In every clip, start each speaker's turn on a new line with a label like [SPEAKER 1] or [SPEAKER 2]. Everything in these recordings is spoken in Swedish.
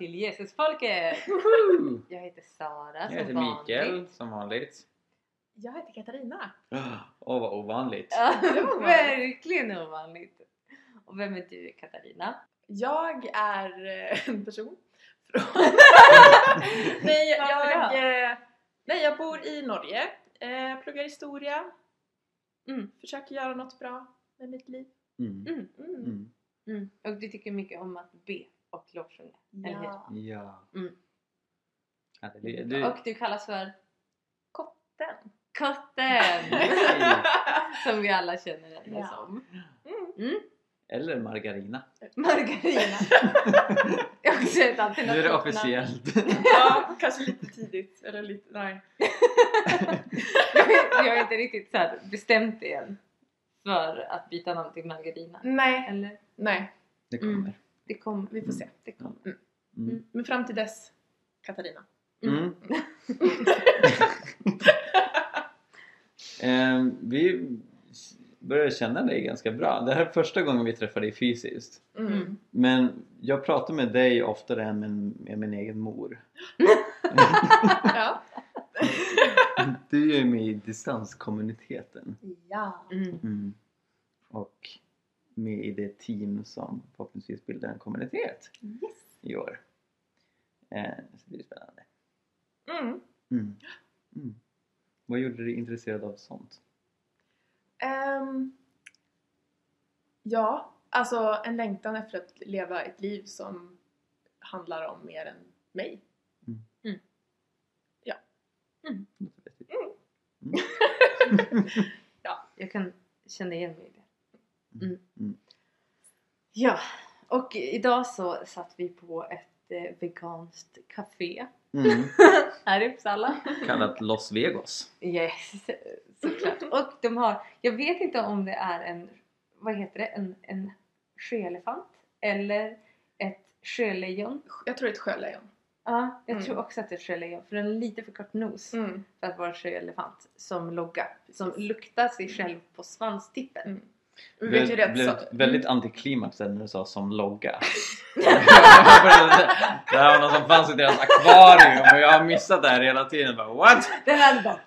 [SPEAKER 1] till Jesusfolket!
[SPEAKER 2] Woho!
[SPEAKER 1] Jag heter Sara
[SPEAKER 2] Jag
[SPEAKER 1] som
[SPEAKER 2] heter
[SPEAKER 1] vanligt.
[SPEAKER 2] Mikael som vanligt.
[SPEAKER 3] Jag heter Katarina.
[SPEAKER 2] Åh vad ovanligt.
[SPEAKER 1] Ja, verkligen ovanligt! Och vem är du Katarina?
[SPEAKER 3] Jag är eh, en person från... nej, jag, eh, nej, jag bor i Norge. Eh, pluggar historia.
[SPEAKER 1] Mm.
[SPEAKER 3] Försöker göra något bra med mitt liv.
[SPEAKER 2] Mm.
[SPEAKER 1] Mm.
[SPEAKER 3] Mm.
[SPEAKER 2] Mm.
[SPEAKER 1] Mm. Och du tycker mycket om att be och lovsjunga, eller hur?
[SPEAKER 3] Ja.
[SPEAKER 2] Ja.
[SPEAKER 1] Mm.
[SPEAKER 2] Halleluja. Du,
[SPEAKER 1] Och du kallas för
[SPEAKER 3] Kotten.
[SPEAKER 1] Kotten! Som vi alla känner henne
[SPEAKER 3] Ja.
[SPEAKER 1] som.
[SPEAKER 3] Mm.
[SPEAKER 1] Mm.
[SPEAKER 2] Eller Margarina.
[SPEAKER 1] Margarina! Också ett
[SPEAKER 2] Nu är det officiellt.
[SPEAKER 3] Ja, kanske lite tidigt. Eller lite, nej.
[SPEAKER 1] Jag har inte riktigt så här bestämt det än för att byta namn till Margarina.
[SPEAKER 3] Nej,
[SPEAKER 1] Eller?
[SPEAKER 3] nej.
[SPEAKER 2] Det kommer.
[SPEAKER 1] Mm. Det kommer.
[SPEAKER 3] Vi får se. Det kommer. Mm.
[SPEAKER 2] Mm.
[SPEAKER 3] Men fram till dess, Katarina.
[SPEAKER 2] Mm. Ehm, vi börjar känna dig ganska bra. Det här är första gången vi träffar dig fysiskt.
[SPEAKER 3] Mm.
[SPEAKER 1] Mm.
[SPEAKER 2] Men jag pratar med dig oftare än med, med min egen mor.
[SPEAKER 3] Ja.
[SPEAKER 2] Du är ju med i distanskommuniteten.
[SPEAKER 3] ja.
[SPEAKER 1] Mm.
[SPEAKER 2] Mm. Och med i det team som förhoppningsvis bildar en kommunitet
[SPEAKER 3] Yes.
[SPEAKER 2] i år. Eh, så det är spännande.
[SPEAKER 3] Mm.
[SPEAKER 2] Mm. Mm. Vad gjorde dig intresserad av sånt?
[SPEAKER 3] Ehm, ja, alltså en längtan efter att leva ett liv som handlar om mer än mig.
[SPEAKER 2] Vettigt.
[SPEAKER 3] Mm.
[SPEAKER 2] Mm.
[SPEAKER 1] Jag kan känna igen mig i det.
[SPEAKER 2] Mm. Mm.
[SPEAKER 1] Ja, och idag så satt vi på ett eh, veganskt café
[SPEAKER 2] Mm.
[SPEAKER 1] här i Uppsala.
[SPEAKER 2] Kallat Los Vegas.
[SPEAKER 1] Yes, såklart. Och de har, jag vet inte om det är en, vad heter det, en, en sjöelefant eller ett sjölejon.
[SPEAKER 3] Jag tror det är ett sjölejon.
[SPEAKER 1] Ja, jag
[SPEAKER 3] Mm.
[SPEAKER 1] tror också att det är ett sjölejon för den har lite för kort nos
[SPEAKER 3] Mm.
[SPEAKER 1] för att vara sjöelefant som logga. Som luktar sig själv på svanstippen.
[SPEAKER 3] Vet
[SPEAKER 2] Det
[SPEAKER 3] det
[SPEAKER 2] blev
[SPEAKER 3] så,
[SPEAKER 2] väldigt antiklimax där när du sa som logga. det här var något som fanns i deras akvarium och jag har missat det här hela tiden. Bara, What?
[SPEAKER 1] Den hade bara...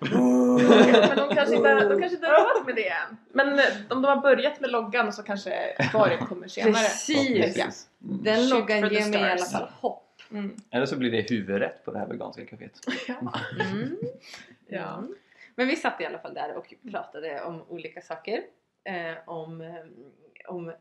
[SPEAKER 3] men de kanske inte de kanske inte har råd med det än. Men eh, om de har börjat med loggan så kanske akvariet kommer senare.
[SPEAKER 1] Precis!
[SPEAKER 3] Ja.
[SPEAKER 2] Mm.
[SPEAKER 1] Den
[SPEAKER 3] Shoot
[SPEAKER 1] loggan ger mig i alla fall hopp.
[SPEAKER 3] Mm.
[SPEAKER 2] Eller så blir det huvudrätt på det här veganska kaféet.
[SPEAKER 3] Ja.
[SPEAKER 1] Mm.
[SPEAKER 3] Ja.
[SPEAKER 1] Men vi satt i alla fall där och pratade om olika saker. Eh, om, eh, om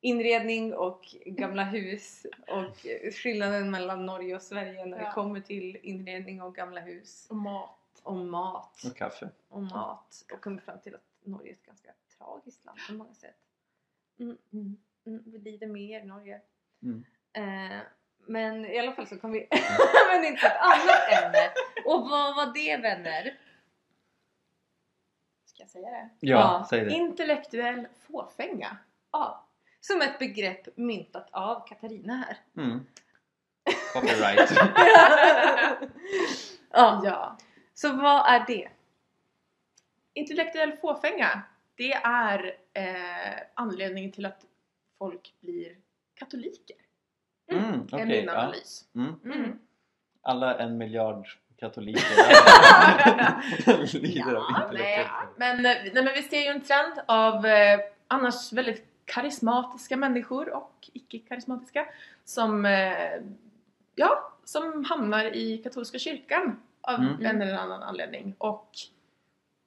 [SPEAKER 1] inredning och gamla hus och skillnaden mellan Norge och Sverige när det
[SPEAKER 3] Ja.
[SPEAKER 1] kommer till inredning och gamla hus.
[SPEAKER 3] Och mat.
[SPEAKER 1] Och mat.
[SPEAKER 2] Och kaffe.
[SPEAKER 1] Och mat. Och kom fram till att Norge är ett ganska tragiskt land på många sätt. Mm, mm, mm, vi lider mer i Norge.
[SPEAKER 2] Mm.
[SPEAKER 1] Eh, men i alla fall så kom vi men inte ett annat ämne. Och vad var det vänner?
[SPEAKER 3] Jag säga det?
[SPEAKER 2] Ja,
[SPEAKER 1] Ja.
[SPEAKER 2] säg det.
[SPEAKER 3] Intellektuell fåfänga.
[SPEAKER 1] Ja, som ett begrepp myntat av Katarina här.
[SPEAKER 2] Mm. Copyright.
[SPEAKER 1] ja.
[SPEAKER 3] Ja.
[SPEAKER 1] Så vad är det?
[SPEAKER 3] Intellektuell fåfänga, det är eh, anledningen till att folk blir katoliker.
[SPEAKER 2] Mm,
[SPEAKER 3] är
[SPEAKER 2] okej,
[SPEAKER 3] min
[SPEAKER 2] ja.
[SPEAKER 3] analys.
[SPEAKER 2] Mm.
[SPEAKER 1] Mm.
[SPEAKER 2] Alla en miljard katoliker lider av
[SPEAKER 3] Ja,
[SPEAKER 2] intellektuell
[SPEAKER 3] men, nej, men vi ser ju en trend av eh, annars väldigt karismatiska människor och icke-karismatiska som, eh, ja, som hamnar i katolska kyrkan av
[SPEAKER 2] Mm.
[SPEAKER 3] en eller annan anledning. Och,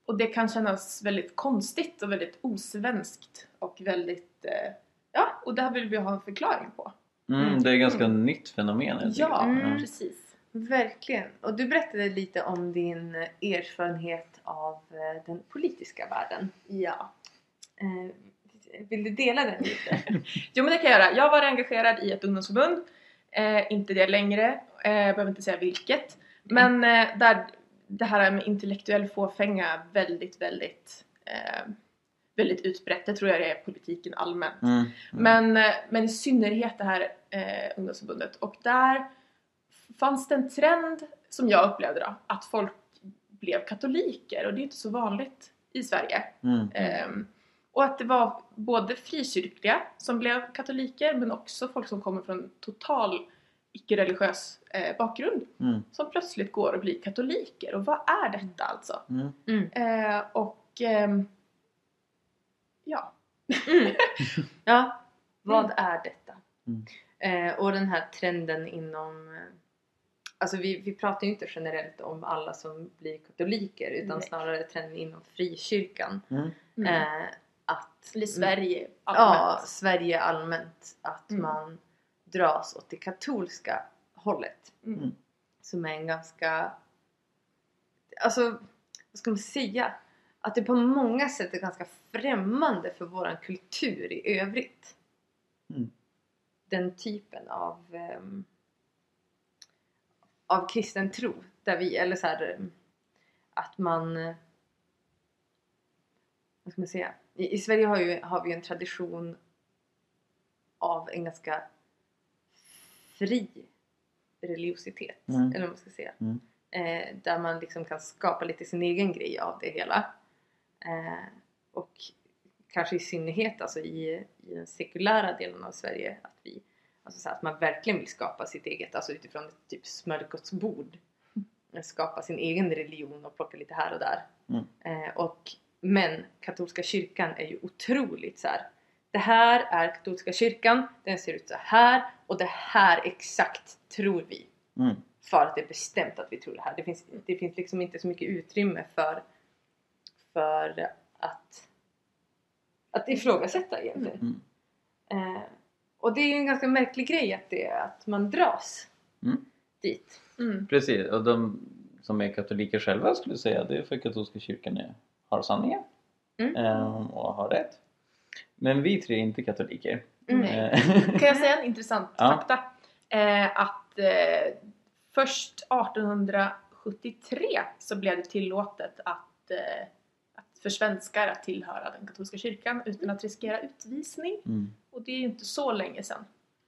[SPEAKER 3] och det kan kännas väldigt konstigt och väldigt osvenskt och väldigt, eh, ja, och det här vill vi ha en förklaring på.
[SPEAKER 2] Mm, det är ganska nytt fenomen
[SPEAKER 3] Ja.
[SPEAKER 1] Mm.
[SPEAKER 3] precis.
[SPEAKER 1] Verkligen. Och du berättade lite om din erfarenhet av eh, den politiska världen.
[SPEAKER 3] Ja.
[SPEAKER 1] Eh, vill du dela den lite?
[SPEAKER 3] Jo men det kan jag göra. Jag var engagerad i ett ungdomsförbund. Eh, inte det längre. Eh, jag behöver inte säga vilket. Men eh, där det här med intellektuell fåfänga väldigt, väldigt eh, väldigt utbrett. Det tror jag det är politiken allmänt.
[SPEAKER 2] Mm. Mm.
[SPEAKER 3] Men, eh, men i synnerhet det här eh, ungdomsförbundet. Och där fanns det en trend som jag upplevde då. Att folk blev katoliker och det är inte så vanligt i Sverige.
[SPEAKER 2] Mm.
[SPEAKER 3] Ehm, och att det var både frikyrkliga som blev katoliker men också folk som kommer från total icke-religiös eh, bakgrund
[SPEAKER 2] Mm.
[SPEAKER 3] som plötsligt går och blir katoliker. Och vad är detta alltså?
[SPEAKER 2] Mm.
[SPEAKER 1] Mm.
[SPEAKER 3] Eh, och ehm, ja.
[SPEAKER 1] Mm. Ja, vad är detta?
[SPEAKER 2] Mm.
[SPEAKER 1] Eh, och den här trenden inom... Alltså vi, vi pratar ju inte generellt om alla som blir katoliker utan
[SPEAKER 3] Nej.
[SPEAKER 1] snarare trenden inom frikyrkan.
[SPEAKER 2] Mm.
[SPEAKER 3] Mm.
[SPEAKER 1] Eh, att,
[SPEAKER 3] Eller Sverige
[SPEAKER 1] Ja,
[SPEAKER 3] allmänt.
[SPEAKER 1] Sverige allmänt. Att
[SPEAKER 3] Mm.
[SPEAKER 1] man dras åt det katolska hållet.
[SPEAKER 3] Mm.
[SPEAKER 1] Som är en ganska... Alltså, vad ska man säga? Att det på många sätt är ganska främmande för våran kultur i övrigt.
[SPEAKER 2] Mm.
[SPEAKER 1] Den typen av ehm, av kristen tro. Där vi, eller så här, att man vad ska man säga? I, i Sverige har, ju, har vi en tradition av en ganska fri religiositet.
[SPEAKER 2] Mm.
[SPEAKER 1] Eller vad man ska säga.
[SPEAKER 2] Mm.
[SPEAKER 1] Eh, där man liksom kan skapa lite sin egen grej av det hela. Eh, och kanske i synnerhet alltså i, i den sekulära delen av Sverige att vi alltså så att man verkligen vill skapa sitt eget, alltså utifrån ett typ smörgåsbord. Eh, Skapa sin egen religion och plocka lite här och där.
[SPEAKER 2] Mm.
[SPEAKER 1] Eh, och, men katolska kyrkan är ju otroligt så här. Det här är katolska kyrkan, den ser ut så här och det här exakt tror vi
[SPEAKER 2] Mm.
[SPEAKER 1] för att det är bestämt att vi tror det här. Det finns, det finns liksom inte så mycket utrymme för, för att, att ifrågasätta egentligen.
[SPEAKER 2] Mm.
[SPEAKER 1] Eh, och det är ju en ganska märklig grej att, det, att man dras
[SPEAKER 2] Mm.
[SPEAKER 1] dit.
[SPEAKER 3] Mm.
[SPEAKER 2] Precis, och de som är katoliker själva skulle säga det är för katolska kyrkan är, har sanningen
[SPEAKER 1] Mm.
[SPEAKER 2] ehm, och har rätt. Men vi tre är inte katoliker.
[SPEAKER 1] Mm.
[SPEAKER 2] Eh,
[SPEAKER 3] Kan jag säga en intressant
[SPEAKER 2] Ja.
[SPEAKER 3] fakta? Eh, att eh, först 1873 så blev det tillåtet att, eh, att för svenskar att tillhöra den katolska kyrkan utan att riskera utvisning.
[SPEAKER 2] mm.
[SPEAKER 3] Och det är ju inte så länge sedan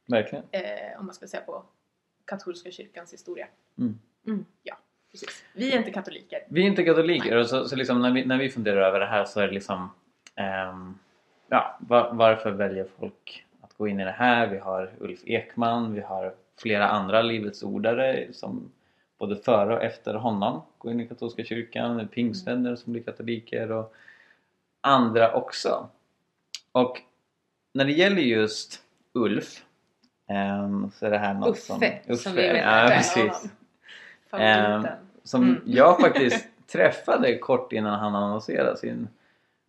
[SPEAKER 2] Verkligen.
[SPEAKER 3] eh, om man ska säga på katolska kyrkans historia.
[SPEAKER 2] Mm.
[SPEAKER 1] Mm.
[SPEAKER 3] Ja, precis. Vi är inte katoliker.
[SPEAKER 2] Vi är inte katoliker och så, så liksom när, vi, när vi funderar över det här så är det liksom ehm, ja, va- varför väljer folk att gå in i det här? Vi har Ulf Ekman, vi har flera andra Livets ordare som både före och efter honom går in i katolska kyrkan, pingstvänner som blir katoliker och andra också. Och när det gäller just Ulf ehm, så är det här något som...
[SPEAKER 1] Uffe, som vi
[SPEAKER 2] Uffe, ja precis.
[SPEAKER 3] Favoriten.
[SPEAKER 2] Som
[SPEAKER 1] Mm.
[SPEAKER 2] jag faktiskt träffade kort innan han annonserade sin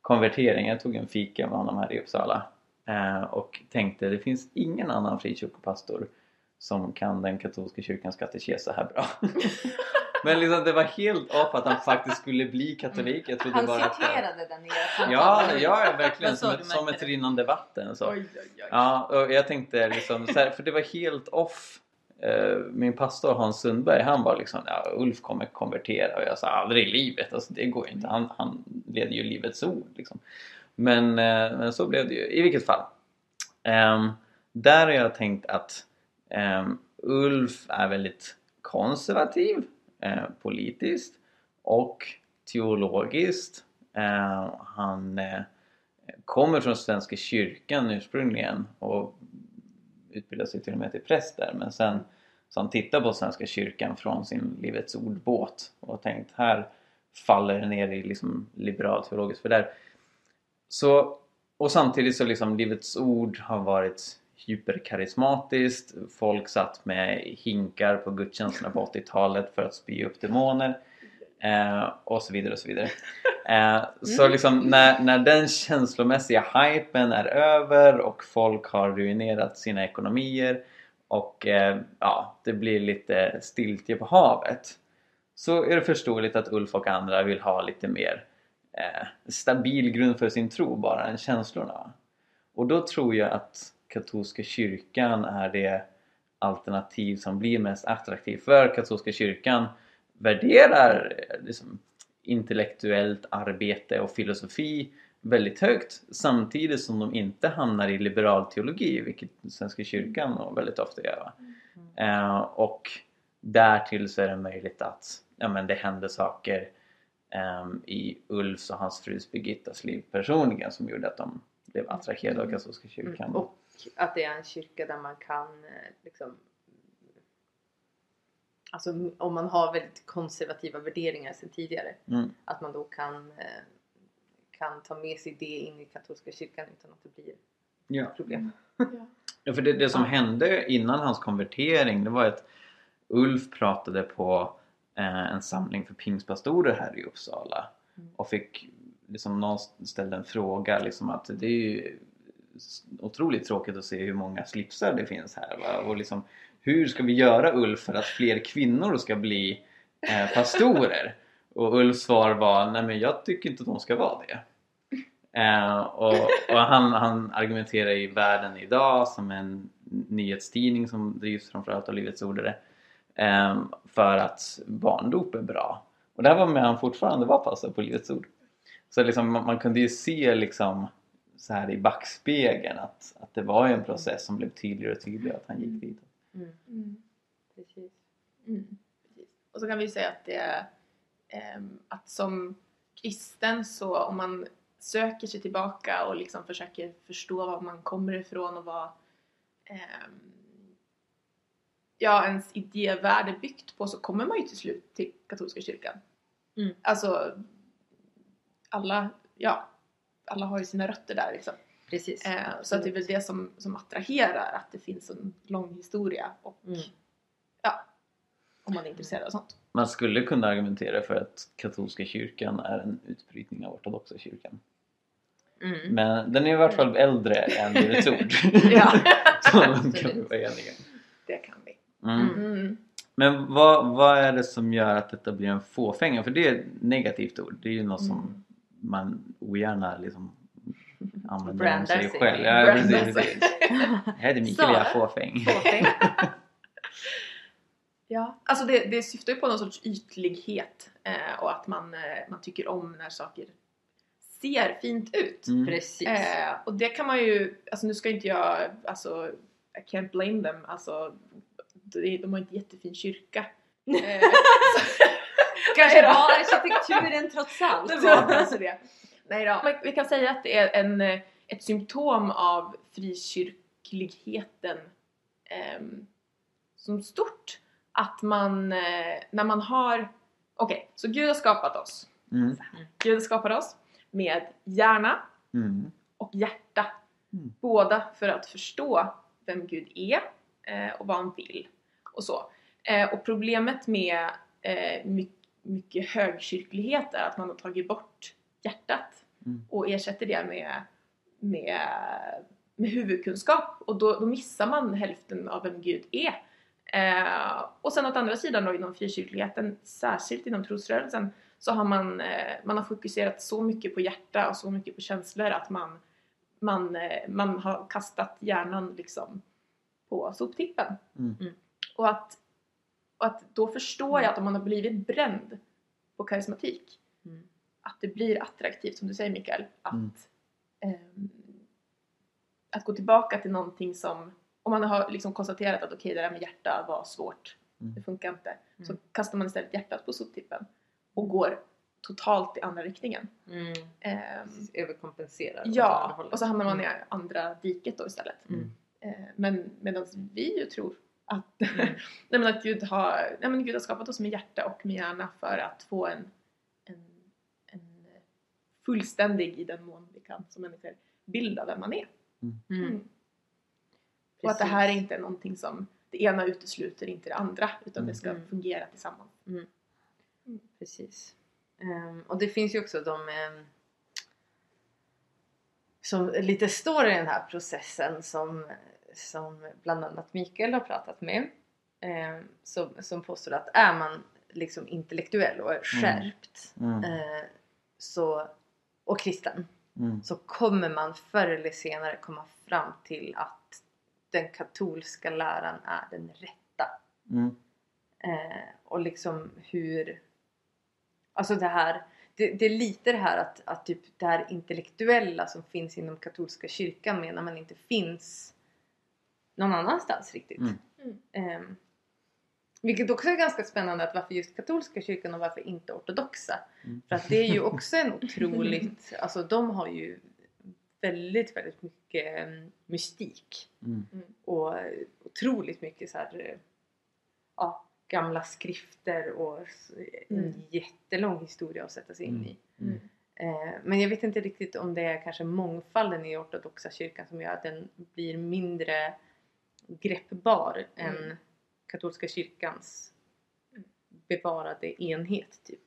[SPEAKER 2] konvertering. Jag tog en fika med honom här i Uppsala eh, och tänkte det finns ingen annan frikyrkopastor som kan den katolska kyrkans katekes så här bra. Men liksom, det var helt off att han faktiskt skulle bli katolik. Jag trodde
[SPEAKER 1] Han
[SPEAKER 2] bara att...
[SPEAKER 1] citerade den i
[SPEAKER 2] Ja, ja, verkligen. Som ett, som ett rinnande vatten. Så.
[SPEAKER 3] Oj, oj, oj.
[SPEAKER 2] Ja, och jag tänkte liksom, så här, för det var helt off. Eh, Min pastor Hans Sundberg han var liksom ja, Ulf kommer konvertera och jag sa aldrig i livet, alltså, det går inte. Han, han leder ju livets ord. Liksom. Men, eh, men så blev det ju i vilket fall. Ehm, där har jag tänkt att ehm, Ulf är väldigt konservativ eh, politiskt och teologiskt. Eh, han eh, kommer från Svenska kyrkan ursprungligen och utbildar sig till och med till präst där men sen så han tittar på Svenska kyrkan från sin Livets ordbåt och tänkt här faller det ner i liksom liberal teologiskt för där så och samtidigt så liksom Livets ord har varit hyperkarismatiskt. Folk satt med hinkar på gudstjänsterna på 80-talet för att spy upp demoner eh, och så vidare och så vidare. Eh, så liksom när, när den känslomässiga hypen är över och folk har ruinerat sina ekonomier och eh, ja, det blir lite stiltje på havet så är det förståeligt att Ulf och andra vill ha lite mer eh, stabil grund för sin tro bara än känslorna. Och då tror jag att katolska kyrkan är det alternativ som blir mest attraktivt för katolska kyrkan värderar liksom, intellektuellt arbete och filosofi väldigt högt samtidigt som de inte hamnar i liberal teologi vilket Svenska kyrkan väldigt ofta gör. va? Eh, och därtill så är det möjligt att ja, men det händer saker ehm, i Ulfs och hans frus Birgittas liv personligen som gjorde att de blev attraherade av katolska kyrkan.
[SPEAKER 1] Mm. Och att det är en kyrka där man kan eh, liksom, alltså om man har väldigt konservativa värderingar sedan tidigare.
[SPEAKER 2] Mm.
[SPEAKER 1] Att man då kan, eh, kan ta med sig det in i katolska kyrkan utan att det blir
[SPEAKER 2] Ja.
[SPEAKER 1] problem.
[SPEAKER 2] Ja, för det, det som
[SPEAKER 1] Ja.
[SPEAKER 2] hände innan hans konvertering det var att Ulf pratade på eh, en samling för pingstpastorer här i Uppsala
[SPEAKER 1] Mm.
[SPEAKER 2] och fick liksom någon ställde en fråga liksom att det är ju otroligt tråkigt att se hur många slipsar det finns här va? och liksom hur ska vi göra Ulf för att fler kvinnor ska bli eh, pastorer? Och Ulfs svar var nej men jag tycker inte att de ska vara det. Eh, och och han, han argumenterar i Världen idag som en nyhetstidning som drivs framförallt av Livets Ordare eh, för att barndop är bra. Och där var med han fortfarande var pastor på Livets Ord. Så liksom, man, man kunde ju se liksom så här i backspegeln att, att det var en process som blev tydligare och tydligare att han gick dit.
[SPEAKER 1] Mm.
[SPEAKER 3] Mm.
[SPEAKER 1] Precis.
[SPEAKER 3] Mm, precis. Och så kan vi säga att det är ehm, att som kristen så om man söker sig tillbaka och liksom försöker förstå var man kommer ifrån och vad ehm, ja, ens idévärld är byggt på så kommer man ju till slut till katolska kyrkan.
[SPEAKER 1] Mm.
[SPEAKER 3] Alltså alla, ja, alla har ju sina rötter där liksom.
[SPEAKER 1] Precis.
[SPEAKER 3] Eh, så att det är väl det som, som attraherar, att det finns en lång historia och
[SPEAKER 1] Mm.
[SPEAKER 3] ja, om man är intresserad av sånt.
[SPEAKER 2] Man skulle kunna argumentera för att katolska kyrkan är en utbrytning av ortodoxa kyrkan.
[SPEAKER 1] Mm.
[SPEAKER 2] Men den är i vart fall äldre än Livets Ord.
[SPEAKER 3] Ja,
[SPEAKER 2] Så kan vi
[SPEAKER 1] Absolut.
[SPEAKER 2] vara eniga.
[SPEAKER 3] det kan vi.
[SPEAKER 2] Mm.
[SPEAKER 3] Mm.
[SPEAKER 2] Men vad, vad är det som gör att detta blir en fåfänga? För det är ett negativt ord. Det är ju något som
[SPEAKER 3] Mm.
[SPEAKER 2] Man ogärna liksom använder om
[SPEAKER 1] Brandar
[SPEAKER 2] sig
[SPEAKER 1] sig.
[SPEAKER 2] själv. Ja, precis, precis. Jag heter Mikael, jag är
[SPEAKER 1] Sara.
[SPEAKER 2] fåfäng.
[SPEAKER 3] Fåfäng. ja, alltså det, det syftar ju på någon sorts ytlighet eh, och att man, eh, man tycker om när saker ser fint ut.
[SPEAKER 2] Mm.
[SPEAKER 1] Precis.
[SPEAKER 3] Eh, och det kan man ju, alltså nu ska inte jag, alltså I can't blame them, alltså de, de har inte jättefin kyrka. Eh,
[SPEAKER 1] Kanske var arkitekturen trots allt.
[SPEAKER 3] Det var alltså det. Nej då. Men vi kan säga att det är en, eh, ett symptom av frikyrkligheten ehm, som stort. Att man, eh, när man har... Okej, så Gud har skapat oss.
[SPEAKER 2] Mm.
[SPEAKER 3] Gud har skapat oss med hjärna
[SPEAKER 2] Mm.
[SPEAKER 3] och hjärta.
[SPEAKER 2] Mm.
[SPEAKER 3] Båda för att förstå vem Gud är eh, och vad han vill. Och så. Eh, och problemet med eh, my- mycket högkyrklighet är att man har tagit bort hjärtat
[SPEAKER 2] Mm.
[SPEAKER 3] och ersätter det med, med, med huvudkunskap och då, då missar man hälften av vem Gud är. Eh, och sen åt andra sidan då inom frikyrkligheten, särskilt inom trosrörelsen, så har man, eh, man har fokuserat så mycket på hjärta och så mycket på känslor att man, man, eh, man har kastat hjärnan liksom på soptippen.
[SPEAKER 2] Mm.
[SPEAKER 1] Mm.
[SPEAKER 3] Och, att, och att då förstår jag att om man har blivit bränd på karismatik
[SPEAKER 1] Mm.
[SPEAKER 3] att det blir attraktivt, som du säger Mikael, att,
[SPEAKER 2] Mm.
[SPEAKER 3] ehm, att gå tillbaka till någonting som, om man har liksom konstaterat att okej det där med hjärta var svårt,
[SPEAKER 2] Mm.
[SPEAKER 3] det funkar inte, så
[SPEAKER 1] Mm.
[SPEAKER 3] kastar man istället hjärtat på soptippen och går totalt i andra riktningen.
[SPEAKER 1] Mm. Precis, Överkompenserar.
[SPEAKER 3] ja, och så hamnar man i
[SPEAKER 1] Mm.
[SPEAKER 3] andra diket då istället.
[SPEAKER 1] Mm.
[SPEAKER 3] Eh, men medan vi ju tror att,
[SPEAKER 1] Mm.
[SPEAKER 3] nej men att Gud, har, nej men Gud har skapat oss med hjärta och med hjärna för att få en, en, en fullständig, i den mån vi kan som människor, bild av vem man är.
[SPEAKER 1] Mm.
[SPEAKER 3] Mm. Och att det här är inte någonting som det ena utesluter inte det andra utan det ska
[SPEAKER 1] Mm.
[SPEAKER 3] fungera tillsammans.
[SPEAKER 1] Precis. Ehm, och det finns ju också de ehm, som lite står i den här processen som, som bland annat Mikael har pratat med. ehm, som, som påstår att är man liksom intellektuell och är skärpt
[SPEAKER 2] Mm.
[SPEAKER 1] eh, så, och kristen
[SPEAKER 2] Mm.
[SPEAKER 1] så kommer man förr eller senare komma fram till att den katolska läran är den rätta.
[SPEAKER 2] Mm.
[SPEAKER 1] Eh, och liksom hur... Alltså det här... Det, det är lite det här att, att typ det här intellektuella som finns inom katolska kyrkan menar man inte finns någon annanstans riktigt.
[SPEAKER 2] Mm.
[SPEAKER 3] Mm.
[SPEAKER 1] Ehm, vilket också är ganska spännande att varför just katolska kyrkan och varför inte ortodoxa.
[SPEAKER 2] Mm.
[SPEAKER 1] För att det är ju också en otroligt... Alltså de har ju väldigt, väldigt mycket em, mystik
[SPEAKER 2] Mm.
[SPEAKER 1] och otroligt mycket så här, ja, gamla skrifter och en
[SPEAKER 3] Mm.
[SPEAKER 1] jättelång historia att sätta sig in
[SPEAKER 2] Mm.
[SPEAKER 1] i.
[SPEAKER 2] Mm.
[SPEAKER 1] Eh, men jag vet inte riktigt om det är kanske mångfalden i ortodoxa kyrkan som gör att den blir mindre greppbar
[SPEAKER 3] Mm.
[SPEAKER 1] än katolska kyrkans bevarade enhet typ.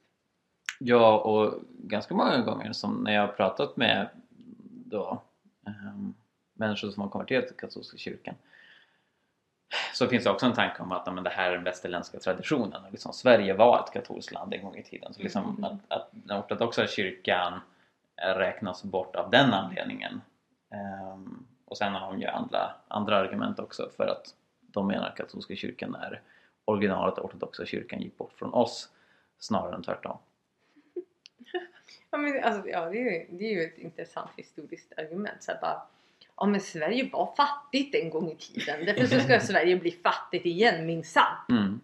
[SPEAKER 2] Ja, och ganska många gånger som när jag har pratat med då, ehm, människor som har konverterat till katolska kyrkan så finns det också en tanke om att men det här är den västerländska traditionen. Och liksom, Sverige var ett katolskt land en gång i tiden. Så liksom,
[SPEAKER 3] Mm.
[SPEAKER 2] att, att den ortodoxa kyrkan räknas bort av den anledningen. Ehm, och sen har de ju andra, andra argument också för att de menar att katolska kyrkan är originalet ortodoxa kyrkan gick bort från oss snarare än tvärtom.
[SPEAKER 1] Ja, men, alltså, ja det, är ju, det är ju ett intressant historiskt argument. Så här, bara, ja men Sverige var fattigt en gång i tiden. Därför så ska Sverige bli fattigt igen minsann.
[SPEAKER 2] Mm.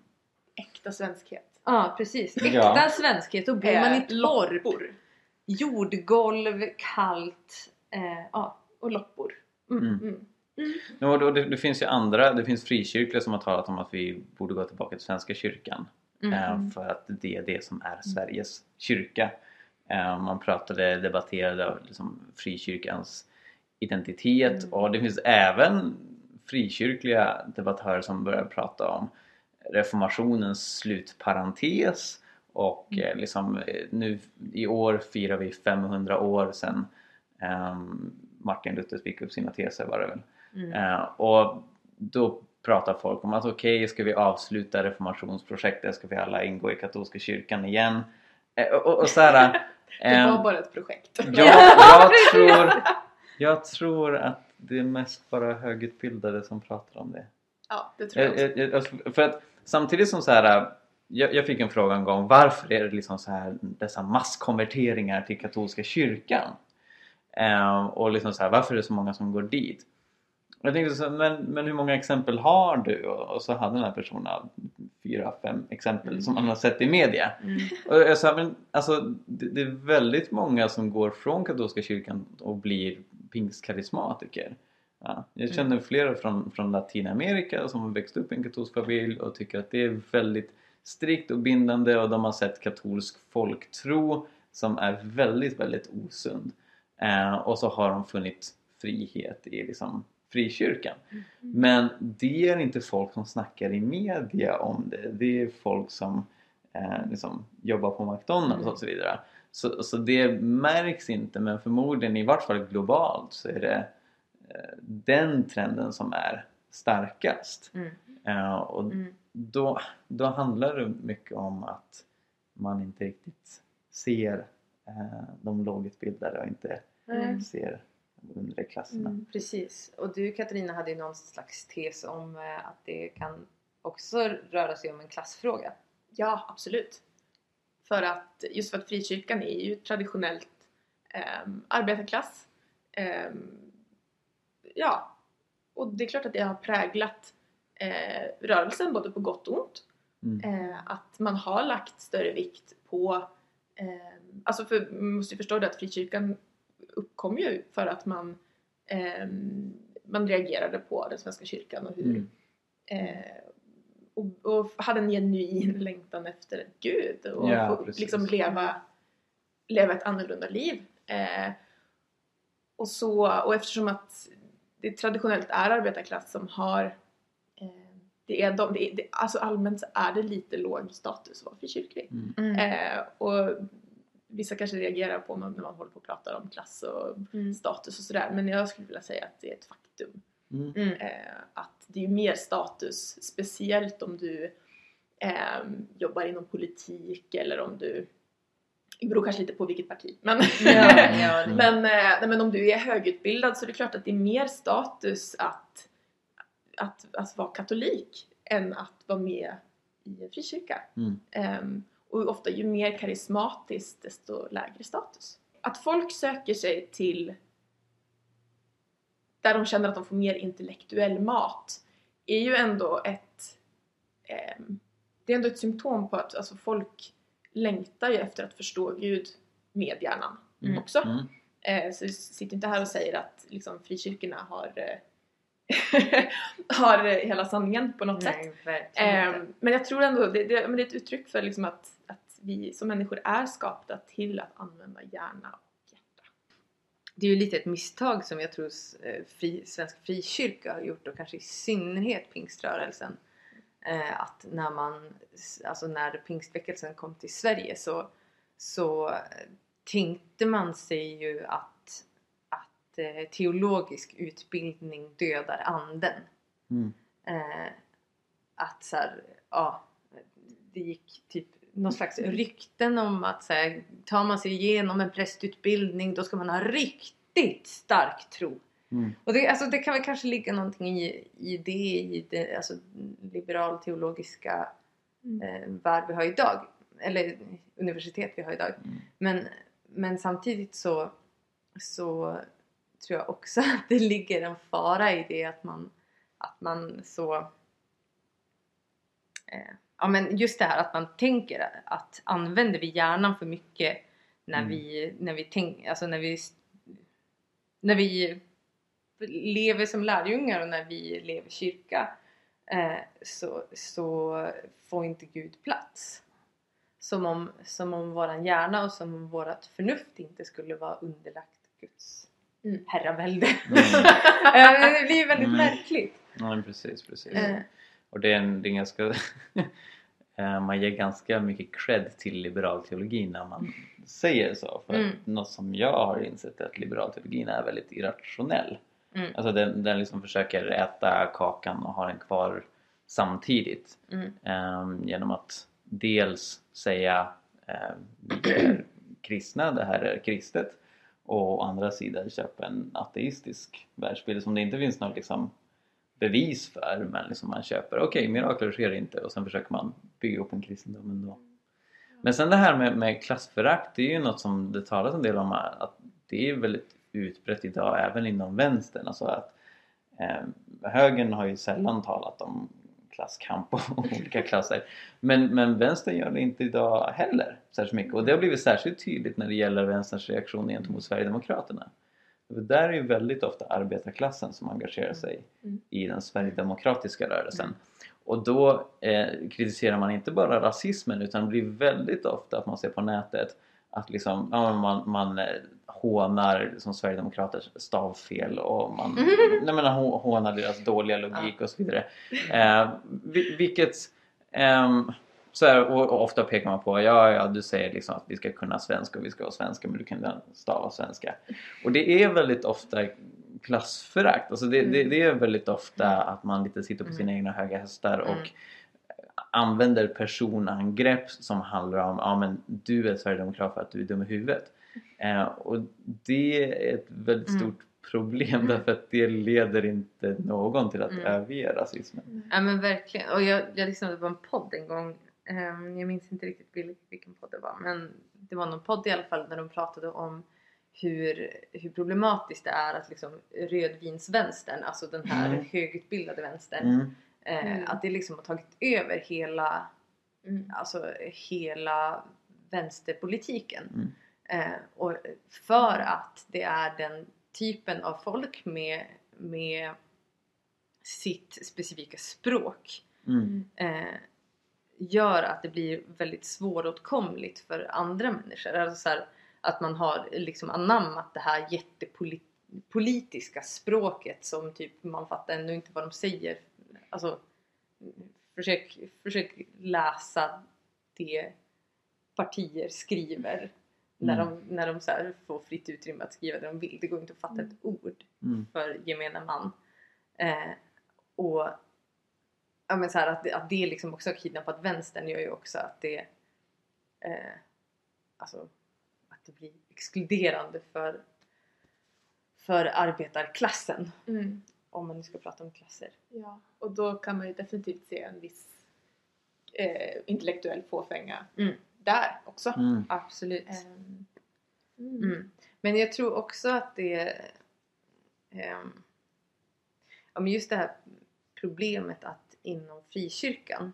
[SPEAKER 3] Äkta svenskhet.
[SPEAKER 1] Ja precis. Äkta
[SPEAKER 2] Ja.
[SPEAKER 1] svenskhet. Då bor man i
[SPEAKER 3] Eh,
[SPEAKER 1] torp.
[SPEAKER 3] loppor.
[SPEAKER 1] Jordgolv, kallt. Eh, ja.
[SPEAKER 3] Och loppor.
[SPEAKER 1] Mm.
[SPEAKER 2] Mm.
[SPEAKER 3] Mm.
[SPEAKER 2] Och då, det, det finns ju andra, det finns frikyrkliga som har talat om att vi borde gå tillbaka till Svenska kyrkan.
[SPEAKER 1] Mm.
[SPEAKER 2] Eh, för att det är det som är Sveriges kyrka. Eh, man pratade, debatterade liksom frikyrkans identitet
[SPEAKER 1] Mm.
[SPEAKER 2] och det finns även frikyrkliga debattörer som börjar prata om reformationens slutparentes och
[SPEAKER 1] Mm.
[SPEAKER 2] eh, liksom, nu i år firar vi 500 år sedan ehm, Martin Luther fick upp sina teser var det väl.
[SPEAKER 1] Mm.
[SPEAKER 2] Eh, och då pratar folk om att okej, ska vi avsluta reformationsprojektet? Ska vi alla ingå i katolska kyrkan igen? Eh, och, och så här,
[SPEAKER 3] Det
[SPEAKER 2] eh,
[SPEAKER 3] var bara ett projekt.
[SPEAKER 2] jag, jag, tror, jag tror att det är mest bara högutbildade som pratar om det.
[SPEAKER 3] Ja, det tror jag också.
[SPEAKER 2] Jag, jag, jag, för att samtidigt som så här jag, jag fick en fråga en gång varför är det liksom så här dessa masskonverteringar till katolska kyrkan? Eh, och liksom så här, varför är det så många som går dit? Jag tänkte så, men, men hur många exempel har du? Och, och så hade den här personen fyra, fem exempel som man har sett i media.
[SPEAKER 1] Mm.
[SPEAKER 2] Och jag sa, men alltså det, det är väldigt många som går från katolska kyrkan och blir pingstkarismatiker. Ja, jag känner flera från, från Latinamerika som har växt upp i en katolsk familj och tycker att det är väldigt strikt och bindande och de har sett katolsk folktro som är väldigt, väldigt osund. Eh, och så har de funnit frihet i liksom frikyrkan. Men det är inte folk som snackar i media om det. Det är folk som eh, liksom jobbar på McDonalds och så vidare. Så, så det märks inte men förmodligen i vart fall globalt så är det eh, den trenden som är starkast.
[SPEAKER 1] Mm.
[SPEAKER 2] Eh, och
[SPEAKER 1] Mm.
[SPEAKER 2] då, då handlar det mycket om att man inte riktigt ser eh, de lågutbildade och inte
[SPEAKER 1] Mm.
[SPEAKER 2] ser undre klasserna.
[SPEAKER 3] Mm.
[SPEAKER 1] Precis. Och du Katarina hade ju någon slags tes om eh, att det kan också röra sig om en klassfråga.
[SPEAKER 3] Ja, absolut. För att, just för att frikyrkan är ju traditionellt um, arbetarklass. Ehm, ja, och det är klart att det har präglat eh, rörelsen både på gott och ont.
[SPEAKER 2] Mm.
[SPEAKER 3] Eh, att man har lagt större vikt på, eh, alltså för man måste ju förstå det att frikyrkan uppkom ju för att man, eh, man reagerade på den svenska kyrkan och hur
[SPEAKER 2] Mm.
[SPEAKER 3] eh, och, och hade en genuin längtan efter Gud och
[SPEAKER 2] Ja,
[SPEAKER 3] få, liksom leva, leva ett annorlunda liv. Eh, och, så, och eftersom att det traditionellt är arbetarklass som har eh, det är de, det är, det, alltså allmänt så är det lite låg status att vara frikyrklig.
[SPEAKER 2] Mm.
[SPEAKER 3] Eh, och vissa kanske reagerar på när man håller på och pratar om klass och
[SPEAKER 1] Mm.
[SPEAKER 3] status och sådär men jag skulle vilja säga att det är ett faktum.
[SPEAKER 2] Mm.
[SPEAKER 1] Mm.
[SPEAKER 3] Eh, att det är mer status, speciellt om du eh, jobbar inom politik eller om du det beror kanske lite på vilket parti. Men,
[SPEAKER 1] Ja, ja,
[SPEAKER 3] men, eh, nej, men om du är högutbildad så är det klart att det är mer status att, att, att vara katolik än att vara med i en frikyrka.
[SPEAKER 2] Mm.
[SPEAKER 3] Ehm, och ofta ju mer karismatiskt desto lägre status. Att folk söker sig till där de känner att de får mer intellektuell mat är ju ändå ett ehm, det är ändå ett symptom på att alltså, folk längtar ju efter att förstå Gud med hjärnan
[SPEAKER 1] Mm.
[SPEAKER 3] också.
[SPEAKER 2] Mm.
[SPEAKER 3] Eh, så vi sitter inte här och säger att liksom, frikyrkorna har eh, har hela sanningen på något sätt.
[SPEAKER 1] Nej, inte.
[SPEAKER 3] Ehm, men jag tror ändå det, det, men det är ett uttryck för liksom att, att vi som människor är skapta till att använda hjärna och hjärta.
[SPEAKER 1] Det är ju lite ett misstag som jag tror eh, fri, Svenska frikyrka har gjort och kanske i synnerhet pingströrelsen. Eh, att när man, alltså när pingstväckelsen kom till Sverige så, så tänkte man sig ju att, eh, teologisk utbildning dödar anden.
[SPEAKER 2] Mm.
[SPEAKER 1] Eh, att så här, ja, det gick typ någon slags rykten om att så här, tar man sig igenom en prästutbildning då ska man ha riktigt stark tro.
[SPEAKER 2] Mm.
[SPEAKER 1] Och det, alltså, det kan väl kanske ligga någonting i, i det, i det alltså, liberal teologiska
[SPEAKER 3] Mm.
[SPEAKER 1] eh, värld vi har idag. Eller universitet vi har idag.
[SPEAKER 2] Mm.
[SPEAKER 1] Men, men samtidigt så, så tror jag också att det ligger en fara i det att man, att man så... Eh, ja men just det här att man tänker att använder vi hjärnan för mycket när
[SPEAKER 2] Mm.
[SPEAKER 1] vi, när vi tänker, alltså när vi när vi lever som lärjungar och när vi lever i kyrka eh, så, så får inte Gud plats. Som om, som om våran hjärna och som om vårat förnuft inte skulle vara underlagt Guds
[SPEAKER 3] Mm.
[SPEAKER 1] herravälde.
[SPEAKER 2] Mm.
[SPEAKER 1] Eh, det blir ju väldigt
[SPEAKER 2] Mm.
[SPEAKER 1] märkligt.
[SPEAKER 2] Ja, precis, precis.
[SPEAKER 1] Eh,
[SPEAKER 2] Och det är en, det är ganska... Eh, man ger ganska mycket cred till liberal teologi när man säger så. För
[SPEAKER 1] Mm.
[SPEAKER 2] något som jag har insett är att liberal teologin är väldigt irrationell.
[SPEAKER 1] Mm.
[SPEAKER 2] Alltså den, den liksom försöker äta kakan och ha den kvar samtidigt.
[SPEAKER 1] Mm.
[SPEAKER 2] Ehm, genom att dels säga eh, vi är kristna, det här är kristet och å andra sidan köpa en ateistisk världsbild som det inte finns något liksom, bevis för men liksom man köper, okej mirakler sker inte och sen försöker man bygga upp en kristendom ändå. Men sen det här med, med klassförakt, det är ju något som det talas en del om att det är väldigt utbrett idag även inom vänstern. Alltså att eh, högern har ju sällan talat om klasskamp och olika klasser. Men, men vänstern gör det inte idag heller särskilt mycket. Och det har blivit särskilt tydligt när det gäller vänsterns reaktion gentemot Sverigedemokraterna. För där är ju väldigt ofta arbetarklassen som engagerar sig
[SPEAKER 3] Mm.
[SPEAKER 2] i den sverigedemokratiska rörelsen. Och då eh, kritiserar man inte bara rasismen utan det blir väldigt ofta att man ser på nätet att liksom, ja, man, man eh, hånar liksom, Sverigedemokraters stavfel och man nej, men, hå- hånar deras dåliga logik och så vidare. Eh, vi- vilket ehm, så här, och, och ofta pekar man på ja, ja du säger liksom att vi ska kunna svenska och vi ska vara svenska men du kan stava svenska. Och det är väldigt ofta klassförakt. Alltså det, det, det är väldigt ofta att man lite sitter på sina egna höga hästar och
[SPEAKER 1] Mm.
[SPEAKER 2] använder personangrepp som handlar om ja men du är sverigedemokrat för att du är dum i huvudet. Eh, och det är ett väldigt
[SPEAKER 1] Mm.
[SPEAKER 2] stort problem därför att det leder inte någon till att
[SPEAKER 1] Mm.
[SPEAKER 2] överge rasismen.
[SPEAKER 1] Ja men verkligen. Och jag, jag lyssnade på en podd en gång. Ehm, jag minns inte riktigt vil- vilken podd det var. Men det var någon podd i alla fall där de pratade om hur, hur problematiskt det är att liksom rödvinsvänstern, alltså den här
[SPEAKER 2] Mm.
[SPEAKER 1] högutbildade vänstern,
[SPEAKER 2] Mm.
[SPEAKER 1] eh,
[SPEAKER 3] Mm.
[SPEAKER 1] att det liksom har tagit över hela,
[SPEAKER 3] Mm.
[SPEAKER 1] alltså hela vänsterpolitiken. Eh, och för att det är den typen av folk med, med sitt specifika språk
[SPEAKER 2] Mm.
[SPEAKER 1] eh, gör att det blir väldigt svåråtkomligt för andra människor. Alltså så här, att man har liksom anammat det här jättepolitiska språket som typ man fattar ännu inte vad de säger. Alltså försök, försök läsa det partier skriver när
[SPEAKER 2] Mm.
[SPEAKER 1] de, när de så här får fritt utrymme att skriva det de vill. Det går inte att fatta ett ord
[SPEAKER 2] Mm.
[SPEAKER 1] för gemene man. Eh, och ja, men så här, att, det- att det liksom också har kidnappat vänstern gör ju också att det eh, alltså att det blir exkluderande för för arbetarklassen
[SPEAKER 3] Mm.
[SPEAKER 1] om man nu ska prata om klasser.
[SPEAKER 3] Ja, och då kan man ju definitivt se en viss eh, intellektuell fåfänga
[SPEAKER 1] Mm.
[SPEAKER 3] Där också.
[SPEAKER 2] Mm.
[SPEAKER 1] Absolut.
[SPEAKER 3] Ehm, mm.
[SPEAKER 1] Mm. Men jag tror också att det ja, men just det här problemet att inom frikyrkan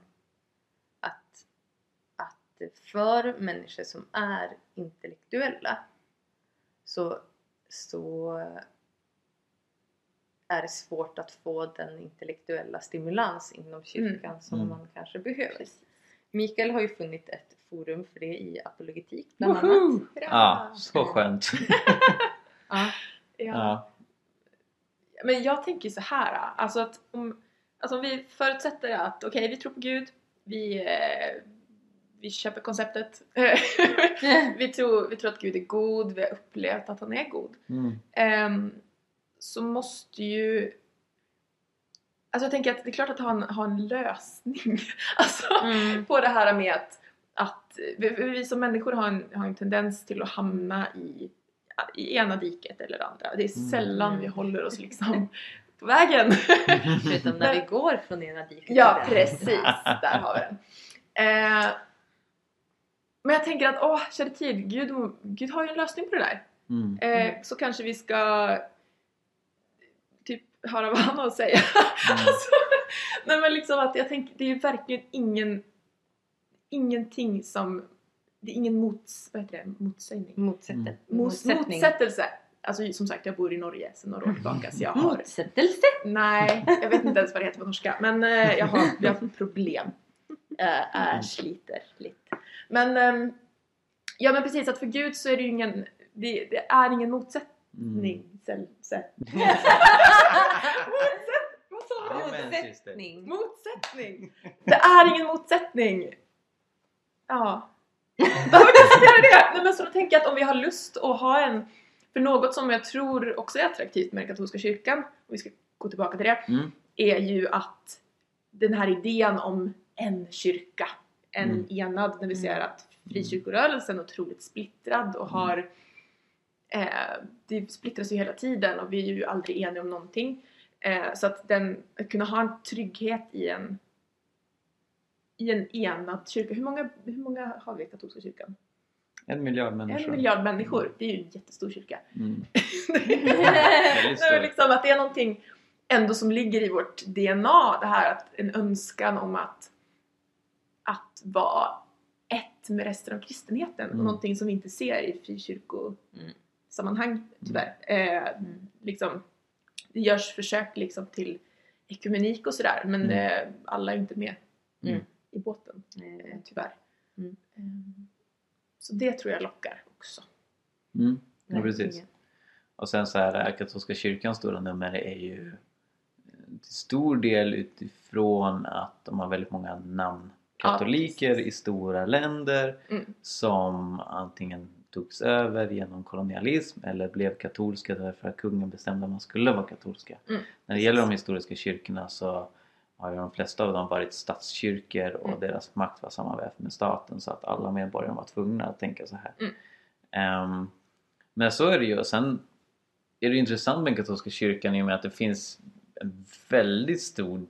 [SPEAKER 1] att, att för människor som är intellektuella så, så är det svårt att få den intellektuella stimulans inom kyrkan som
[SPEAKER 2] Mm.
[SPEAKER 1] man kanske behöver. Mikael har ju funnit ett forum för det i apologetik bland annat.
[SPEAKER 3] Woho!
[SPEAKER 2] Ja, så skönt.
[SPEAKER 1] Ja.
[SPEAKER 3] Ja.
[SPEAKER 2] Ja.
[SPEAKER 3] Men jag tänker så här, alltså att om, alltså om vi förutsätter att okej, vi tror på Gud, vi, eh, vi köper konceptet, vi, tror, vi tror att Gud är god, vi har upplevt att han är god.
[SPEAKER 2] Mm.
[SPEAKER 3] Ehm, så måste ju... Alltså jag tänker att det är klart att ha en, ha en lösning alltså,
[SPEAKER 1] Mm.
[SPEAKER 3] på det här med att vi, vi som människor har en, har en tendens till att hamna i, i ena diket eller andra. Det är
[SPEAKER 2] Mm.
[SPEAKER 3] sällan vi håller oss liksom på vägen.
[SPEAKER 1] Förutom när vi går från ena diket till
[SPEAKER 3] Ja, precis. Där har vi den. Eh, men jag tänker att, åh, kära tid, Gud, Gud har ju en lösning på det där.
[SPEAKER 2] Mm.
[SPEAKER 3] Eh, så kanske vi ska typ höra vad han har att säga.
[SPEAKER 2] Mm.
[SPEAKER 3] alltså, nej men liksom att jag tänker, det är ju verkligen ingen ingenting som det är ingen mots, vad heter det, motsägning.
[SPEAKER 1] Motsätter.
[SPEAKER 2] Mm.
[SPEAKER 3] Mos,
[SPEAKER 1] Motsättning.
[SPEAKER 3] Motsättelse. Alltså som sagt, jag bor i Norge sedan några år tillbaka så jag har
[SPEAKER 1] Motsättelse?
[SPEAKER 3] Nej, jag vet inte ens vad det heter på norska. Men eh, jag, har, jag har problem. Äh, sliter lite. Men, ehm, ja men precis att för Gud så är det ju ingen, det, det är ingen motsättning.
[SPEAKER 2] Mm.
[SPEAKER 3] Vad sa.
[SPEAKER 1] Motsättning.
[SPEAKER 3] Motsättning! Det är ingen motsättning! Ja. Varför konstatera det? Nej men så då tänker jag att om vi har lust att ha en, för något som jag tror också är attraktivt med den katolska kyrkan, och vi ska gå tillbaka till det,
[SPEAKER 2] Mm.
[SPEAKER 3] är ju att den här idén om en kyrka, en
[SPEAKER 2] Mm.
[SPEAKER 3] enad, när vi ser att frikyrkorörelsen är otroligt splittrad och har eh, det splittras ju hela tiden och vi är ju aldrig eniga om någonting. Eh, så att, den, att kunna ha en trygghet i en i en enad kyrka. Hur många, hur många har vi i katolska kyrkan?
[SPEAKER 2] En miljard människor.
[SPEAKER 3] En miljard människor. Det är ju en jättestor kyrka.
[SPEAKER 2] Mm.
[SPEAKER 3] Men
[SPEAKER 2] stor.
[SPEAKER 3] liksom att det är någonting ändå som ligger i vårt DNA. Det här att en önskan om att, att vara ett med resten av kristenheten.
[SPEAKER 2] Mm.
[SPEAKER 3] Och någonting som vi inte ser i frikyrkosammanhang tyvärr. Eh,
[SPEAKER 1] Mm.
[SPEAKER 3] liksom, det görs försök liksom till ekumenik och sådär men
[SPEAKER 2] Mm.
[SPEAKER 3] eh, alla är inte med
[SPEAKER 1] Mm.
[SPEAKER 3] I båten
[SPEAKER 1] Eh,
[SPEAKER 3] tyvärr.
[SPEAKER 1] Mm.
[SPEAKER 3] Eh, så det tror jag lockar också.
[SPEAKER 2] Mm. Ja, precis. Och sen så är katolska kyrkans stora nummer är ju eh, till stor del utifrån att de har väldigt många namnkatoliker
[SPEAKER 3] precis.
[SPEAKER 2] i stora länder
[SPEAKER 3] Mm.
[SPEAKER 2] som antingen togs över genom kolonialism eller blev katolska därför att kungen bestämde att man skulle vara katolska.
[SPEAKER 3] Mm.
[SPEAKER 2] När det gäller de historiska kyrkorna så har ju de flesta av dem varit statskyrkor och
[SPEAKER 3] Mm.
[SPEAKER 2] deras makt var sammanvävd med staten så att alla medborgare var tvungna att tänka så här.
[SPEAKER 3] Mm.
[SPEAKER 2] Ehm, men så är det ju. Och sen är det intressant med katolska kyrkan i och med att det finns en väldigt stor,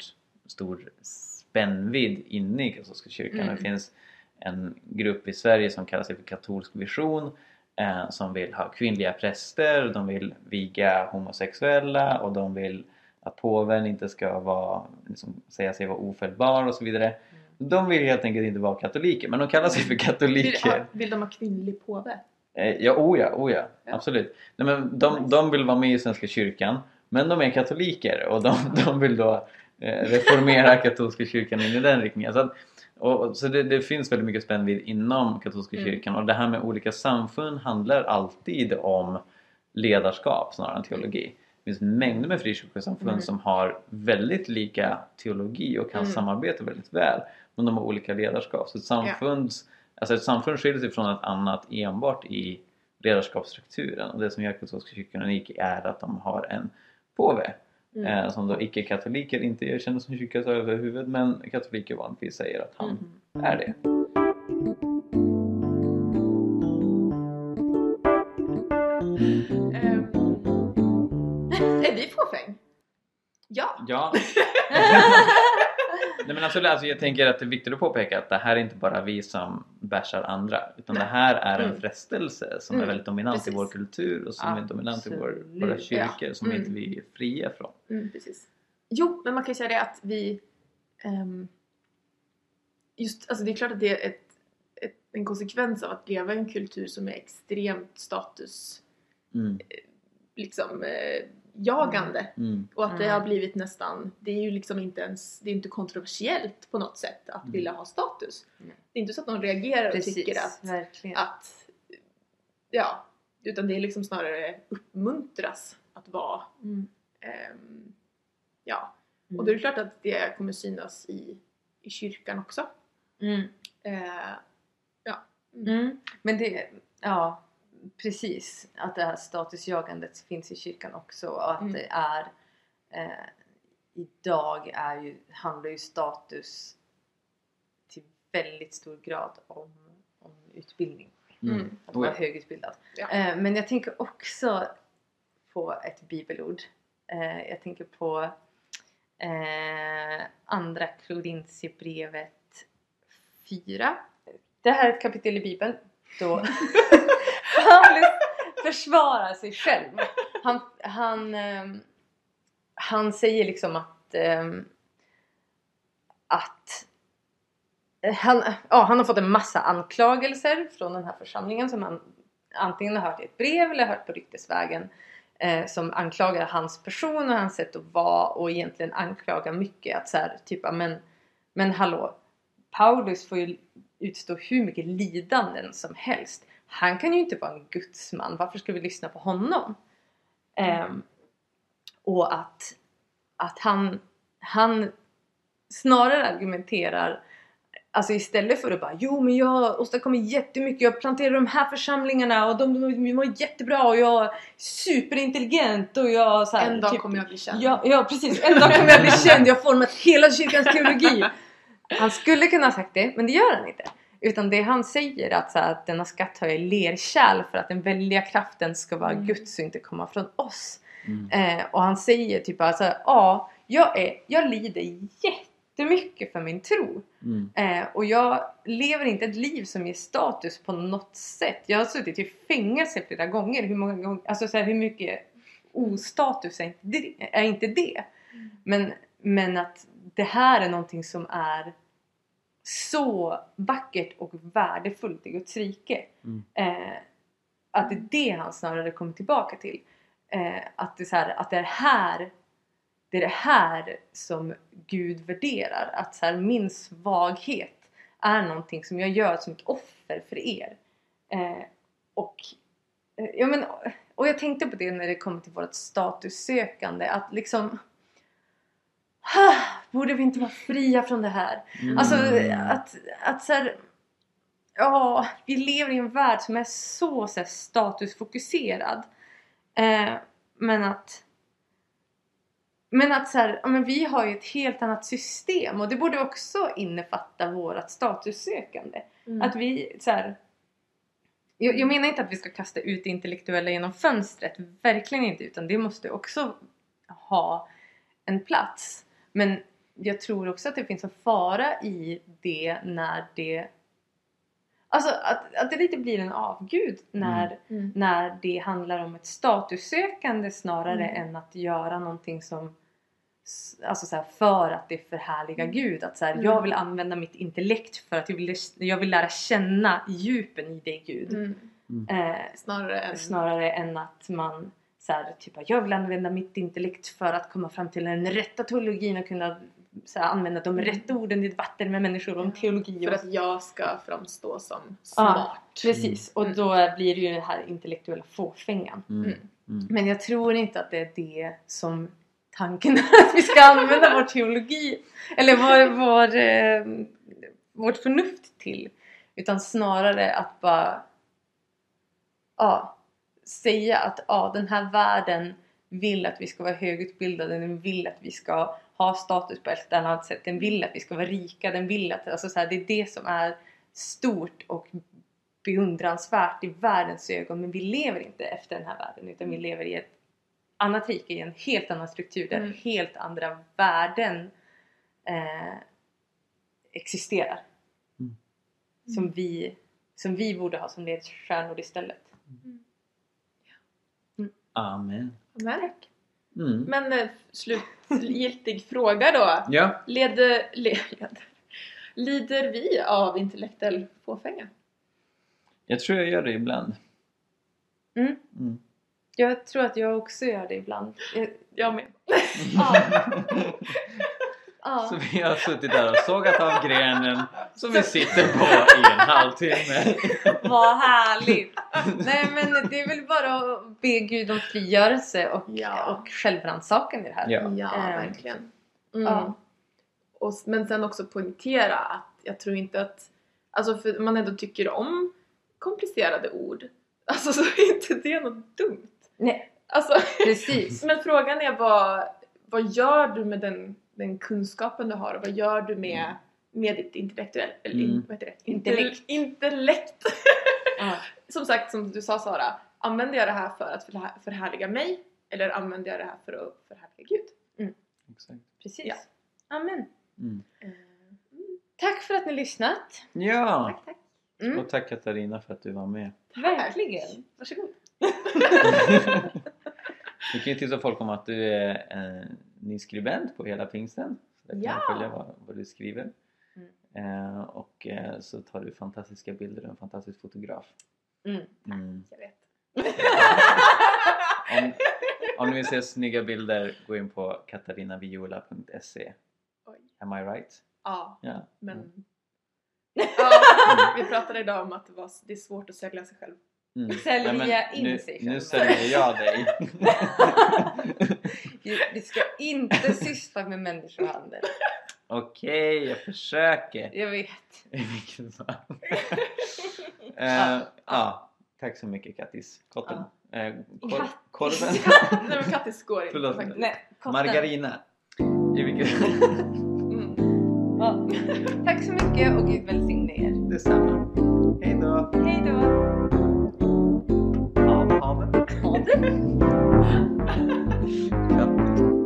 [SPEAKER 2] stor spännvidd inne i katolska kyrkan.
[SPEAKER 3] Mm.
[SPEAKER 2] Det finns en grupp i Sverige som kallar sig för katolsk vision eh, som vill ha kvinnliga präster, de vill viga homosexuella och de vill att påven inte ska vara, liksom, säga sig vara ofelbar och så vidare. De vill helt enkelt inte vara katoliker men de kallar sig för
[SPEAKER 3] Vill,
[SPEAKER 2] katoliker.
[SPEAKER 3] ha, vill de ha kvinnlig påve?
[SPEAKER 2] Eh, Ja, oh ja, oh ja,
[SPEAKER 3] Ja.
[SPEAKER 2] absolut. Nej, men de, de vill vara med i Svenska kyrkan men de är katoliker och de, de vill då eh, reformera katolska kyrkan in i den riktningen. Så, att, och- så det, det finns väldigt mycket spännvidd inom katolska
[SPEAKER 3] Mm.
[SPEAKER 2] kyrkan och det här med olika samfund handlar alltid om ledarskap snarare än teologi. Finns mängder med frikyrkosamfund
[SPEAKER 3] Mm.
[SPEAKER 2] som har väldigt lika teologi och kan
[SPEAKER 3] Mm.
[SPEAKER 2] samarbeta väldigt väl men de har olika ledarskap. Så ett samfund, alltså ett samfund skiljer sig från ett annat enbart i ledarskapsstrukturen och det som gör katolska kyrkan unik är att de har en påve
[SPEAKER 3] Mm.
[SPEAKER 2] eh, som då icke-katoliker inte erkänner som kyrkas överhuvud men katoliker vanligtvis säger att han
[SPEAKER 3] Mm.
[SPEAKER 2] är det.
[SPEAKER 3] Ja.
[SPEAKER 2] Ja. Nej men absolut, alltså jag tänker att det är viktigt att påpeka att det här är inte bara vi som bärsar andra utan det här är en
[SPEAKER 3] Mm.
[SPEAKER 2] frestelse som är
[SPEAKER 3] Mm,
[SPEAKER 2] väldigt dominant
[SPEAKER 3] precis.
[SPEAKER 2] i vår kultur och som är dominant i vår,
[SPEAKER 1] Absolut.
[SPEAKER 2] våra kyrkor som
[SPEAKER 3] Mm.
[SPEAKER 2] inte vi är fria från.
[SPEAKER 3] Mm, precis. Jo, men man kan ju säga det att vi... ehm, just, alltså det är klart att det är ett, ett, en konsekvens av att leva i en kultur som är extremt status
[SPEAKER 2] Mm.
[SPEAKER 3] liksom, eh, jagande.
[SPEAKER 2] Mm.
[SPEAKER 3] Och att det
[SPEAKER 1] Mm.
[SPEAKER 3] har blivit nästan, det är ju liksom inte ens, det är inte kontroversiellt på något sätt att
[SPEAKER 2] Mm.
[SPEAKER 3] vilja ha status.
[SPEAKER 1] Nej.
[SPEAKER 3] Det är inte så att någon reagerar och
[SPEAKER 1] Precis,
[SPEAKER 3] tycker att,
[SPEAKER 1] verkligen.
[SPEAKER 3] att, ja, utan det är liksom snarare uppmuntras att vara,
[SPEAKER 1] Mm.
[SPEAKER 3] ehm, ja.
[SPEAKER 1] Mm.
[SPEAKER 3] Och då är det klart att det kommer synas i, i kyrkan också.
[SPEAKER 1] Mm.
[SPEAKER 3] Eh,
[SPEAKER 1] Mm. Men det, ja precis. Att det här statusjagandet finns i kyrkan också och att
[SPEAKER 3] Mm.
[SPEAKER 1] det är eh, idag är ju, handlar ju status till väldigt stor grad om, om utbildning.
[SPEAKER 2] Mm.
[SPEAKER 3] Mm.
[SPEAKER 1] Att
[SPEAKER 2] Oh,
[SPEAKER 1] vara
[SPEAKER 2] ja.
[SPEAKER 1] högutbildad.
[SPEAKER 3] Ja.
[SPEAKER 1] Eh, men jag tänker också på ett bibelord. Eh, jag tänker på eh, andra Korintierbrevet 4. Det här är ett kapitel i bibeln då Paulus försvarar sig själv. Han, han, ehm, han säger liksom att ehm, att eh, han, ja, han har fått en massa anklagelser från den här församlingen som han antingen har hört i ett brev eller hört på ryktesvägen eh, som anklagar hans person och hans sätt att vara och egentligen anklagar mycket att så här, typ men, men hallå Paulus får ju utstå hur mycket lidanden som helst. Han kan ju inte vara en gudsman. Varför ska vi lyssna på honom? Ehm, och att, att han, han snarare argumenterar Alltså istället för att bara Jo men jag åstadkommer jättemycket, jag planterar de här församlingarna och de, de mår jättebra och jag är superintelligent och jag så här,
[SPEAKER 3] en dag
[SPEAKER 1] typ-
[SPEAKER 3] kommer jag bli känd.
[SPEAKER 1] Ja, ja precis, en dag kommer jag bli känd, jag har format hela kyrkans teologi. Han skulle kunna ha sagt det, men det gör han inte. Utan det han säger att, så här, att denna skatt har jag i lerkärl för att den väldiga kraften ska vara
[SPEAKER 3] Mm.
[SPEAKER 1] Guds och inte komma från oss.
[SPEAKER 2] Mm.
[SPEAKER 1] Eh, och han säger typ alltså, ja, jag, är, jag lider jättemycket för min tro.
[SPEAKER 2] Mm.
[SPEAKER 1] Eh, och jag lever inte ett liv som ger status på något sätt. Jag har suttit i fängelse flera gånger. Hur många gånger, alltså så här, hur mycket ostatus är inte det? Är inte det? Men, men att det här är någonting som är så vackert och värdefullt i Guds rike.
[SPEAKER 2] Mm.
[SPEAKER 1] Eh, att det är det han snarare kommer tillbaka till. Eh, att, det här, att det är här det är det här som Gud värderar. Att så här, min svaghet är någonting som jag gör som ett offer för er. Eh, och, eh, ja, men, och jag tänkte på det när det kommer till vårt statussökande. Att liksom... Borde vi inte vara fria från det här?
[SPEAKER 2] Mm.
[SPEAKER 1] Alltså att, att så här, Ja, vi lever i en värld som är så, så här, statusfokuserad. Eh, men att men att så här, ja, men vi har ju ett helt annat system och det borde också innefatta vårt statussökande.
[SPEAKER 3] Mm.
[SPEAKER 1] Att vi så här, jag, jag menar inte att vi ska kasta ut intellektuella genom fönstret, verkligen inte. Utan det måste också ha en plats. Men jag tror också att det finns en fara i det när det... Alltså att, att det lite blir en avgud när,
[SPEAKER 3] Mm.
[SPEAKER 1] när det handlar om ett statussökande snarare
[SPEAKER 3] Mm.
[SPEAKER 1] än att göra någonting som Alltså så här, för att det förhärligar Gud. Att så här,
[SPEAKER 3] Mm.
[SPEAKER 1] jag vill använda mitt intellekt för att jag vill, jag vill lära känna djupen i dig Gud.
[SPEAKER 3] Mm.
[SPEAKER 1] Eh,
[SPEAKER 3] Snarare än...
[SPEAKER 1] snarare än att man så här, typ, jag vill använda mitt intellekt för att komma fram till den rätta teologin och kunna så här, använda de
[SPEAKER 3] Mm.
[SPEAKER 1] rätta orden i debatter med människor om teologi.
[SPEAKER 3] För
[SPEAKER 1] Och,
[SPEAKER 3] att jag ska framstå som smart.
[SPEAKER 1] precis, och
[SPEAKER 3] Mm.
[SPEAKER 1] då blir det ju den här intellektuella fåfängan.
[SPEAKER 2] Mm.
[SPEAKER 3] Mm.
[SPEAKER 2] Mm.
[SPEAKER 1] Men jag tror inte att det är det som tanken är att vi ska använda vår teologi eller vår, vår, eh, vårt förnuft till. Utan snarare att bara ja, säga att ja, den här världen vill att vi ska vara högutbildade, den vill att vi ska ha status på ett eller annat sätt, den vill att vi ska vara rika, den vill att, alltså så här, det är det som är stort och beundransvärt i världens ögon men vi lever inte efter den här världen utan vi lever i ett annat rike, i en helt annan struktur där
[SPEAKER 3] Mm.
[SPEAKER 1] helt andra värden eh, existerar.
[SPEAKER 2] Mm.
[SPEAKER 1] Som, vi, som vi borde ha som ledstjärnor istället.
[SPEAKER 2] Amen.
[SPEAKER 3] Men,
[SPEAKER 2] Mm.
[SPEAKER 3] men eh, slutgiltig fråga då.
[SPEAKER 2] Ja.
[SPEAKER 3] Leder, leder, lider vi av intellektuell fåfänga?
[SPEAKER 2] Jag tror jag gör det ibland.
[SPEAKER 1] Mm.
[SPEAKER 2] Mm.
[SPEAKER 1] Jag tror att jag också gör det ibland. Jag,
[SPEAKER 3] Jag med.
[SPEAKER 1] ja. Ja.
[SPEAKER 2] Så vi har suttit där och sågat av grenen som vi sitter på i en halvtimme.
[SPEAKER 1] Vad härligt! Nej men det är väl bara att be Gud om frigörelse och,
[SPEAKER 3] Ja.
[SPEAKER 1] och självrannsakan i det här.
[SPEAKER 2] Ja.
[SPEAKER 3] Ja,
[SPEAKER 1] Ehm,
[SPEAKER 3] verkligen. Mm.
[SPEAKER 1] ja.
[SPEAKER 3] Och, men sen också poängtera att jag tror inte att, alltså för man ändå tycker om komplicerade ord, alltså så är inte det något dumt.
[SPEAKER 1] Nej,
[SPEAKER 3] Alltså,
[SPEAKER 1] precis.
[SPEAKER 3] men frågan är vad, vad gör du med den, den kunskapen du har och vad gör du med, med ditt intellektuell, eller
[SPEAKER 2] Mm.
[SPEAKER 3] vad heter det?
[SPEAKER 1] Intellekt.
[SPEAKER 3] Intellekt. Som sagt, som du sa Sara, använder jag det här för att förhär- förhärliga mig eller använder jag det här för att förhärliga Gud?
[SPEAKER 2] Exakt.
[SPEAKER 1] Precis.
[SPEAKER 3] Ja.
[SPEAKER 1] Amen.
[SPEAKER 2] Mm.
[SPEAKER 3] Eh,
[SPEAKER 1] Tack för att ni lyssnat.
[SPEAKER 2] Ja!
[SPEAKER 3] Tack, tack.
[SPEAKER 1] Mm.
[SPEAKER 2] Och tack Katarina för att du var med.
[SPEAKER 1] Verkligen.
[SPEAKER 3] Varsågod.
[SPEAKER 2] Du kan ju tipsa folk om att du är en ny skribent på Hela Pingsten. Så där kan
[SPEAKER 3] Ja.
[SPEAKER 2] man följa vad, vad du skriver.
[SPEAKER 1] Mm.
[SPEAKER 2] Eh, och eh, så tar du fantastiska bilder och en fantastisk fotograf.
[SPEAKER 1] Mm.
[SPEAKER 2] Mm.
[SPEAKER 3] Jag vet.
[SPEAKER 2] Om, om ni vill se snygga bilder, gå in på katarinaviola.se. Am I right?
[SPEAKER 3] Ja,
[SPEAKER 2] Ja.
[SPEAKER 3] men... Ja, vi pratade idag om att det, var, det är svårt att sälja sig själv.
[SPEAKER 2] Mm.
[SPEAKER 1] Sälja
[SPEAKER 2] Nej,
[SPEAKER 1] in
[SPEAKER 2] nu,
[SPEAKER 1] sig
[SPEAKER 2] Nu
[SPEAKER 1] själv.
[SPEAKER 2] säljer jag dig.
[SPEAKER 1] vi ska inte syssla med människohandel.
[SPEAKER 2] Okej, okay, jag försöker.
[SPEAKER 1] Jag vet.
[SPEAKER 2] I vilket fall. Eh, ja, tack så mycket Kattis. Kotten. Ja. Uh,
[SPEAKER 1] kor
[SPEAKER 2] korven.
[SPEAKER 3] Nej men Kattis går inte.
[SPEAKER 2] Förlåt.
[SPEAKER 1] Nej.
[SPEAKER 2] Margarina. I vilket
[SPEAKER 3] mm.
[SPEAKER 1] ja. Tack så mycket och Gud välsigne er.
[SPEAKER 2] Detsamma. Hej då. Ha, ha det. Ha det. やって